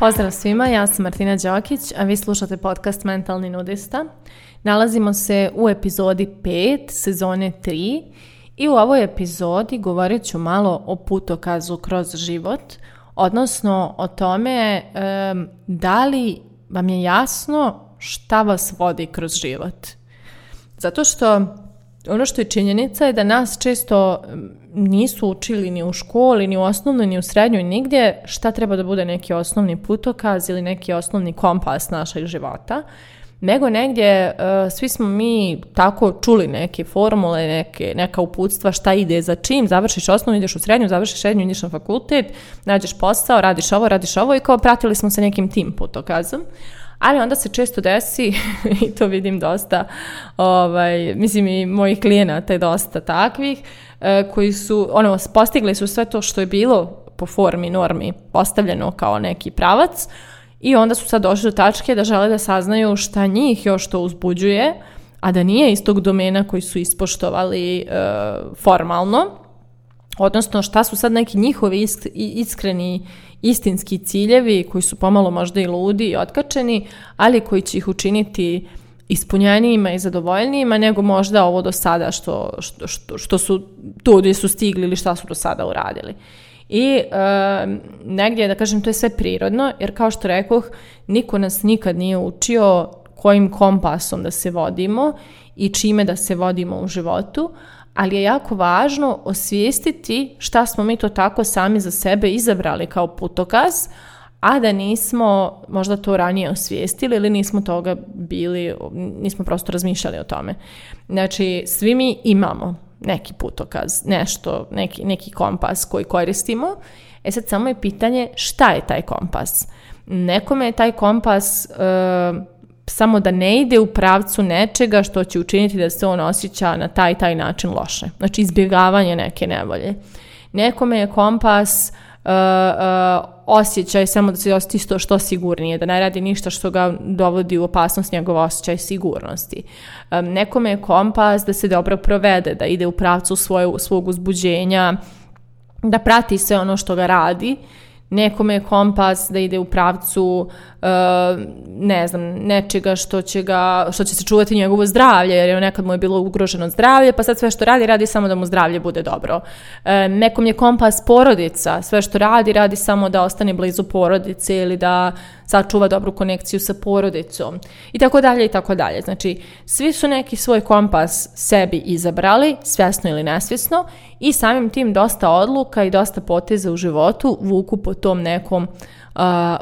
Pozdrav svima, ja sam Martina Đokić, a vi slušate podcast Mentalni nudista. Nalazimo se u epizodi 5 sezone 3 i u ovoj epizodi govorit ću malo o putokazu kroz život, odnosno o tome da li vam je jasno šta vas vodi kroz život. Zato što ono što je činjenica je da nas često mm, nisu učili ni u školi, ni u osnovnoj, ni u srednjoj, nigdje šta treba da bude neki osnovni putokaz ili neki osnovni kompas našeg života, nego negdje e, svi smo mi tako čuli neke formule, neke, neka uputstva šta ide za čim, završiš osnovnu, ideš u srednju, završiš srednju, ideš na fakultet, nađeš posao, radiš ovo, radiš ovo i kao pratili smo se nekim tim putokazom. Ali onda se često desi, i to vidim dosta, ovaj, mislim i mojih klijenata je dosta takvih, e, koji su, ono, postigli su sve to što je bilo po formi, normi, postavljeno kao neki pravac i onda su sad došli do tačke da žele da saznaju šta njih još to uzbuđuje, a da nije iz tog domena koji su ispoštovali e, formalno, odnosno šta su sad neki njihovi iskreni istinski ciljevi koji su pomalo možda i ludi i otkačeni, ali koji će ih učiniti ispunjenijima i zadovoljnijima nego možda ovo do sada što, što, što, što su tu gdje su stigli ili šta su do sada uradili. I negdje, da kažem, to je sve prirodno, jer kao što rekoh, niko nas nikad nije učio kojim kompasom da se vodimo i čime da se vodimo u životu, ali je jako važno osvijestiti šta smo mi to tako sami za sebe izabrali kao putokaz, a da nismo možda to ranije osvijestili ili nismo toga bili, nismo prosto razmišljali o tome. Znači, svi mi imamo neki putokaz, nešto, neki, neki kompas koji koristimo. E sad samo je pitanje šta je taj kompas. Nekome je taj kompas... E, samo da ne ide u pravcu nečega što će učiniti da se on osjeća na taj taj način loše. Znači izbjegavanje neke nevolje. Nekome je kompas uh, uh, osjećaj samo da se osjeti što, što sigurnije, da ne radi ništa što ga dovodi u opasnost njegov osjećaj sigurnosti. Um, nekome je kompas da se dobro provede, da ide u pravcu svoje, svog uzbuđenja, da prati sve ono što ga radi Nekome je kompas da ide u pravcu e, ne znam, nečega što će, ga, što će se čuvati njegovo zdravlje, jer je nekad mu je bilo ugroženo zdravlje, pa sad sve što radi, radi samo da mu zdravlje bude dobro. E, nekom je kompas porodica, sve što radi, radi samo da ostane blizu porodice ili da sačuva dobru konekciju sa porodicom i tako dalje i tako dalje. Znači, svi su neki svoj kompas sebi izabrali, svjesno ili nesvjesno i samim tim dosta odluka i dosta poteza u životu vuku po tom nekom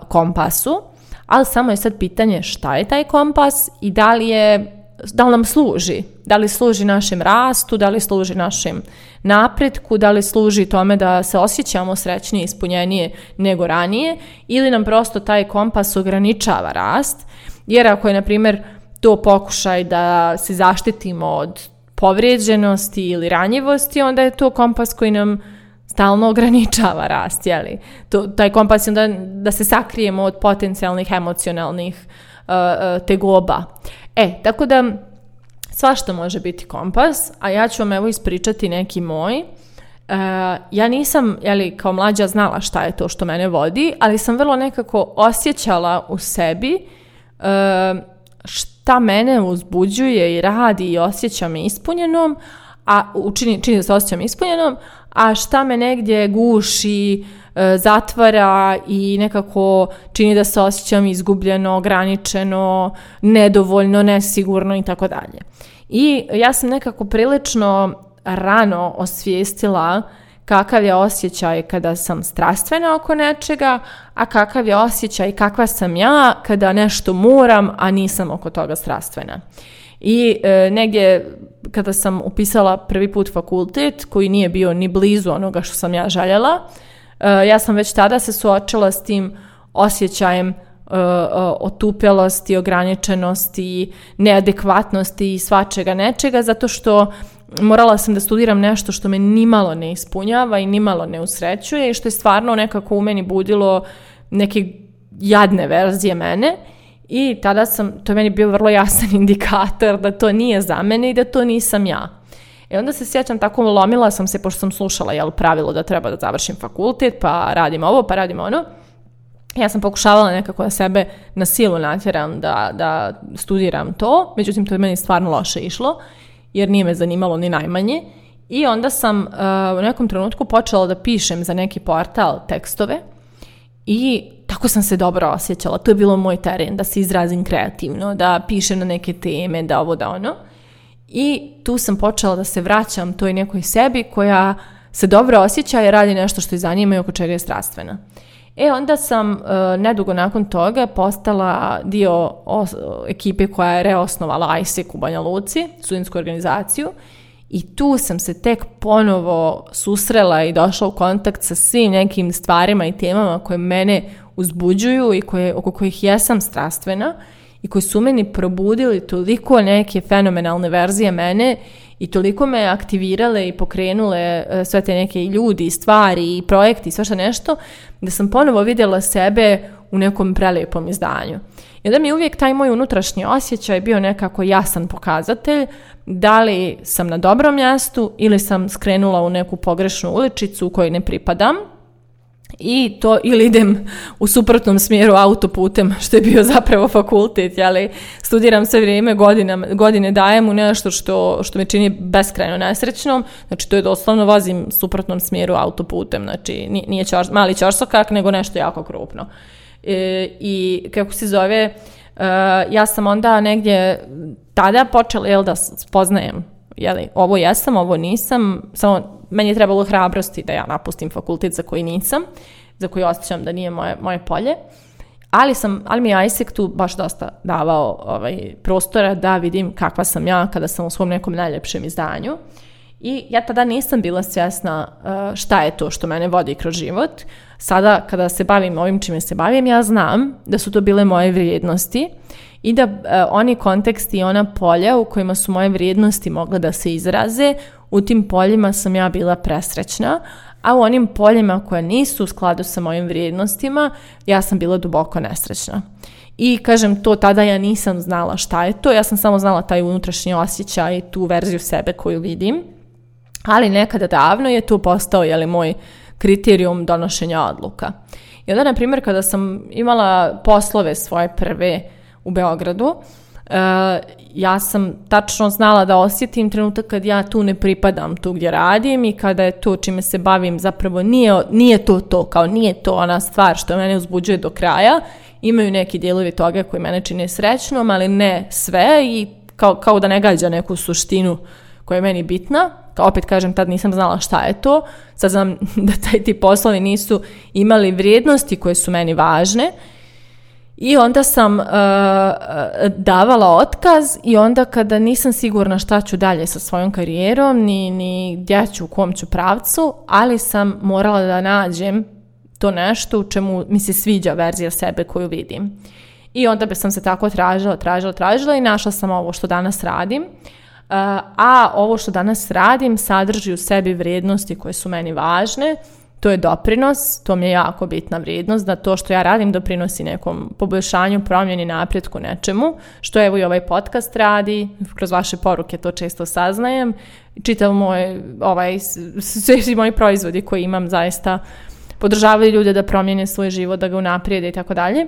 kompasu. Ali samo je sad pitanje šta je taj kompas i da li je da li nam služi, da li služi našem rastu, da li služi našem napretku, da li služi tome da se osjećamo srećnije i ispunjenije nego ranije ili nam prosto taj kompas ograničava rast, jer ako je, na primjer, to pokušaj da se zaštitimo od povrijeđenosti ili ranjivosti, onda je to kompas koji nam stalno ograničava rast, jeli? To, taj kompas je onda da se sakrijemo od potencijalnih emocionalnih Eh, tegoba. E, tako da svašta može biti kompas, a ja ću vam evo ispričati neki moj. Eh, ja nisam, jeli, kao mlađa znala šta je to što mene vodi, ali sam vrlo nekako osjećala u sebi eh, šta mene uzbuđuje i radi i osjećam ispunjenom, a učini, čini se osjećam ispunjenom, a šta me negdje guši, E, zatvara i nekako čini da se osjećam izgubljeno, ograničeno, nedovoljno, nesigurno i tako dalje. I ja sam nekako prilično rano osvijestila kakav je osjećaj kada sam strastvena oko nečega, a kakav je osjećaj kakva sam ja kada nešto moram, a nisam oko toga strastvena. I e, negdje kada sam upisala prvi put fakultet, koji nije bio ni blizu onoga što sam ja željela, E, ja sam već tada se suočila s tim osjećajem e, e, otupelosti, ograničenosti, neadekvatnosti i svačega nečega, zato što morala sam da studiram nešto što me nimalo ne ispunjava i nimalo ne usrećuje i što je stvarno nekako u meni budilo neke jadne verzije mene i tada sam, to je meni bio vrlo jasan indikator da to nije za mene i da to nisam ja. I e onda se sjećam, tako lomila sam se, pošto sam slušala jel, pravilo da treba da završim fakultet, pa radim ovo, pa radim ono. Ja sam pokušavala nekako da sebe na silu natjeram da, da studiram to, međutim to je meni stvarno loše išlo, jer nije me zanimalo ni najmanje. I onda sam e, u nekom trenutku počela da pišem za neki portal tekstove i tako sam se dobro osjećala. To je bilo moj teren, da se izrazim kreativno, da pišem na neke teme, da ovo, da ono. I tu sam počela da se vraćam toj nekoj sebi koja se dobro osjeća i radi nešto što je zanima i oko čega je strastvena. E onda sam e, nedugo nakon toga postala dio ekipe koja je reosnovala ISEC u Banja Luci, studentsku organizaciju i tu sam se tek ponovo susrela i došla u kontakt sa svim nekim stvarima i temama koje mene uzbuđuju i koje, oko kojih jesam strastvena i koji su meni probudili toliko neke fenomenalne verzije mene i toliko me aktivirale i pokrenule e, sve te neke ljudi, stvari i projekti i što nešto, da sam ponovo vidjela sebe u nekom prelijepom izdanju. I onda mi je uvijek taj moj unutrašnji osjećaj bio nekako jasan pokazatelj da li sam na dobrom mjestu ili sam skrenula u neku pogrešnu uličicu u kojoj ne pripadam – i to ili idem u suprotnom smjeru autoputem, što je bio zapravo fakultet, ali studiram sve vrijeme, godine dajem u nešto što, što me čini beskrajno nesrećnom, znači to je doslovno vozim suprotnom smjeru autoputem, znači nije čar, mali čarsokak, nego nešto jako krupno. E, I kako se zove, e, ja sam onda negdje tada počela, jel da spoznajem, jeli, ovo jesam, ovo nisam, samo meni je trebalo hrabrosti da ja napustim fakultet za koji nisam, za koji osjećam da nije moje, moje polje. Ali, sam, ali mi je ISEC tu baš dosta davao ovaj, prostora da vidim kakva sam ja kada sam u svom nekom najljepšem izdanju. I ja tada nisam bila svjesna eh, šta je to što mene vodi kroz život. Sada kada se bavim ovim čime se bavim, ja znam da su to bile moje vrijednosti i da eh, oni konteksti i ona polja u kojima su moje vrijednosti mogle da se izraze u tim poljima sam ja bila presrećna, a u onim poljima koja nisu u skladu sa mojim vrijednostima, ja sam bila duboko nesrećna. I kažem to, tada ja nisam znala šta je to, ja sam samo znala taj unutrašnji osjećaj i tu verziju sebe koju vidim. Ali nekada davno je tu postao jeli, moj kriterijum donošenja odluka. I onda, na primjer, kada sam imala poslove svoje prve u Beogradu, ja sam tačno znala da osjetim trenutak kad ja tu ne pripadam tu gdje radim i kada je to čime se bavim zapravo nije, nije to to, kao nije to ona stvar što mene uzbuđuje do kraja. Imaju neki dijelovi toga koji mene čine srećnom, ali ne sve i kao, kao da ne gađa neku suštinu koja je meni bitna. Kao opet kažem, tad nisam znala šta je to. Sad znam da taj ti poslovi nisu imali vrijednosti koje su meni važne i onda sam uh, davala otkaz i onda kada nisam sigurna šta ću dalje sa svojom karijerom, ni, ni gdje ću, u kom ću pravcu, ali sam morala da nađem to nešto u čemu mi se sviđa verzija sebe koju vidim. I onda bi sam se tako tražila, tražila, tražila i našla sam ovo što danas radim. Uh, a ovo što danas radim sadrži u sebi vrijednosti koje su meni važne, to je doprinos, to mi je jako bitna vrijednost, da to što ja radim doprinosi nekom poboljšanju, promjeni, napretku, nečemu, što evo i ovaj podcast radi, kroz vaše poruke to često saznajem, čitav moj, ovaj, moji proizvodi koji imam zaista podržavaju ljude da promijene svoj život, da ga unaprijede i tako dalje.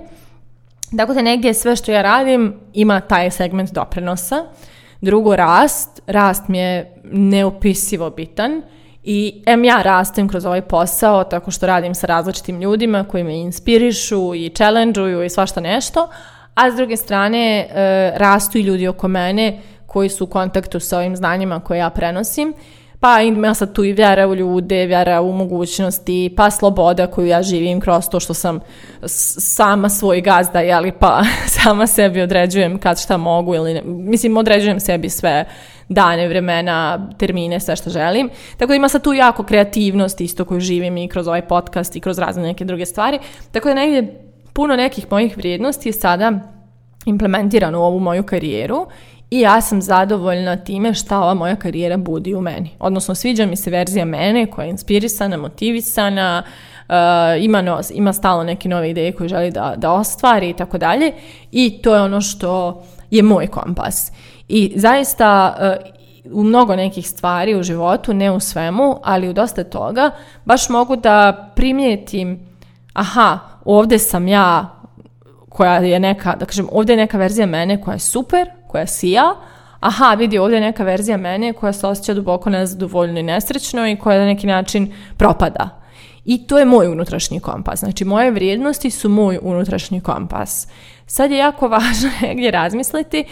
dakle da negdje sve što ja radim ima taj segment doprinosa. Drugo, rast. Rast mi je neopisivo bitan i em ja rastem kroz ovaj posao tako što radim sa različitim ljudima koji me inspirišu i challengeuju i svašta nešto, a s druge strane e, rastu i ljudi oko mene koji su u kontaktu sa ovim znanjima koje ja prenosim. Pa ima sad tu i vjera u ljude, vjera u mogućnosti, pa sloboda koju ja živim kroz to što sam sama svoj gazda, ali pa sama sebi određujem kad šta mogu ili ne, mislim određujem sebi sve dane, vremena, termine, sve što želim. Tako da ima sad tu jako kreativnost isto koju živim i kroz ovaj podcast i kroz razne neke druge stvari. Tako da negdje puno nekih mojih vrijednosti je sada implementirano u ovu moju karijeru i ja sam zadovoljna time šta ova moja karijera budi u meni. Odnosno, sviđa mi se verzija mene koja je inspirisana, motivisana, eh, ima, no, ima stalo neke nove ideje koje želi da, da ostvari i tako dalje. I to je ono što je moj kompas. I zaista e, u mnogo nekih stvari u životu, ne u svemu, ali u dosta toga, baš mogu da primijetim, aha, ovdje sam ja koja je neka, da kažem, ovdje je neka verzija mene koja je super, koja sija, aha, vidi, ovdje je neka verzija mene koja se osjeća duboko nezadovoljno i nesrećno i koja na neki način propada. I to je moj unutrašnji kompas. Znači, moje vrijednosti su moj unutrašnji kompas. Sad je jako važno negdje razmisliti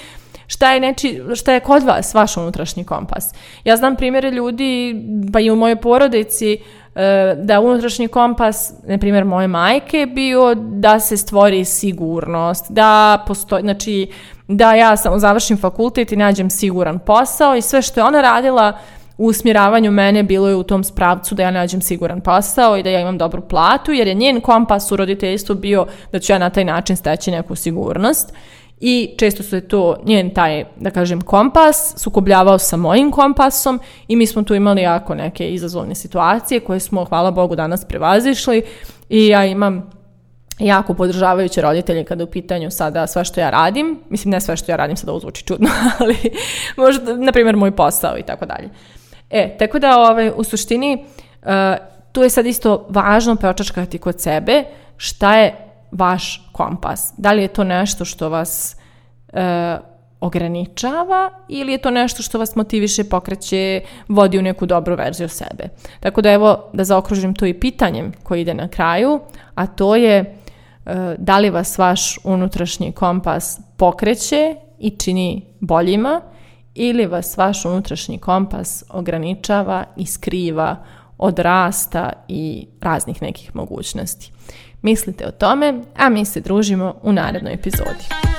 šta je, šta je kod vas vaš unutrašnji kompas. Ja znam primjere ljudi, pa i u mojoj porodici, e, da unutrašnji kompas, na primjer moje majke, bio da se stvori sigurnost, da postoji, znači da ja sam završim fakultet i nađem siguran posao i sve što je ona radila u usmjeravanju mene bilo je u tom spravcu da ja nađem siguran posao i da ja imam dobru platu, jer je njen kompas u roditeljstvu bio da ću ja na taj način steći neku sigurnost i često se to njen taj, da kažem, kompas sukobljavao sa mojim kompasom i mi smo tu imali jako neke izazovne situacije koje smo, hvala Bogu, danas prevazišli i ja imam jako podržavajuće roditelje kada u pitanju sada sva što ja radim, mislim ne sva što ja radim, sada ovo zvuči čudno, ali možda, na primjer, moj posao i tako dalje. E, tako da ovaj, u suštini e, tu je sad isto važno preočačkati kod sebe šta je vaš kompas. Da li je to nešto što vas e, ograničava ili je to nešto što vas motiviše, pokreće, vodi u neku dobru verziju sebe. Tako da evo da zaokružim to i pitanjem koji ide na kraju, a to je e, da li vas vaš unutrašnji kompas pokreće i čini boljima ili vas vaš unutrašnji kompas ograničava i skriva od rasta i raznih nekih mogućnosti. Mislite o tome, a mi se družimo u narednoj epizodi.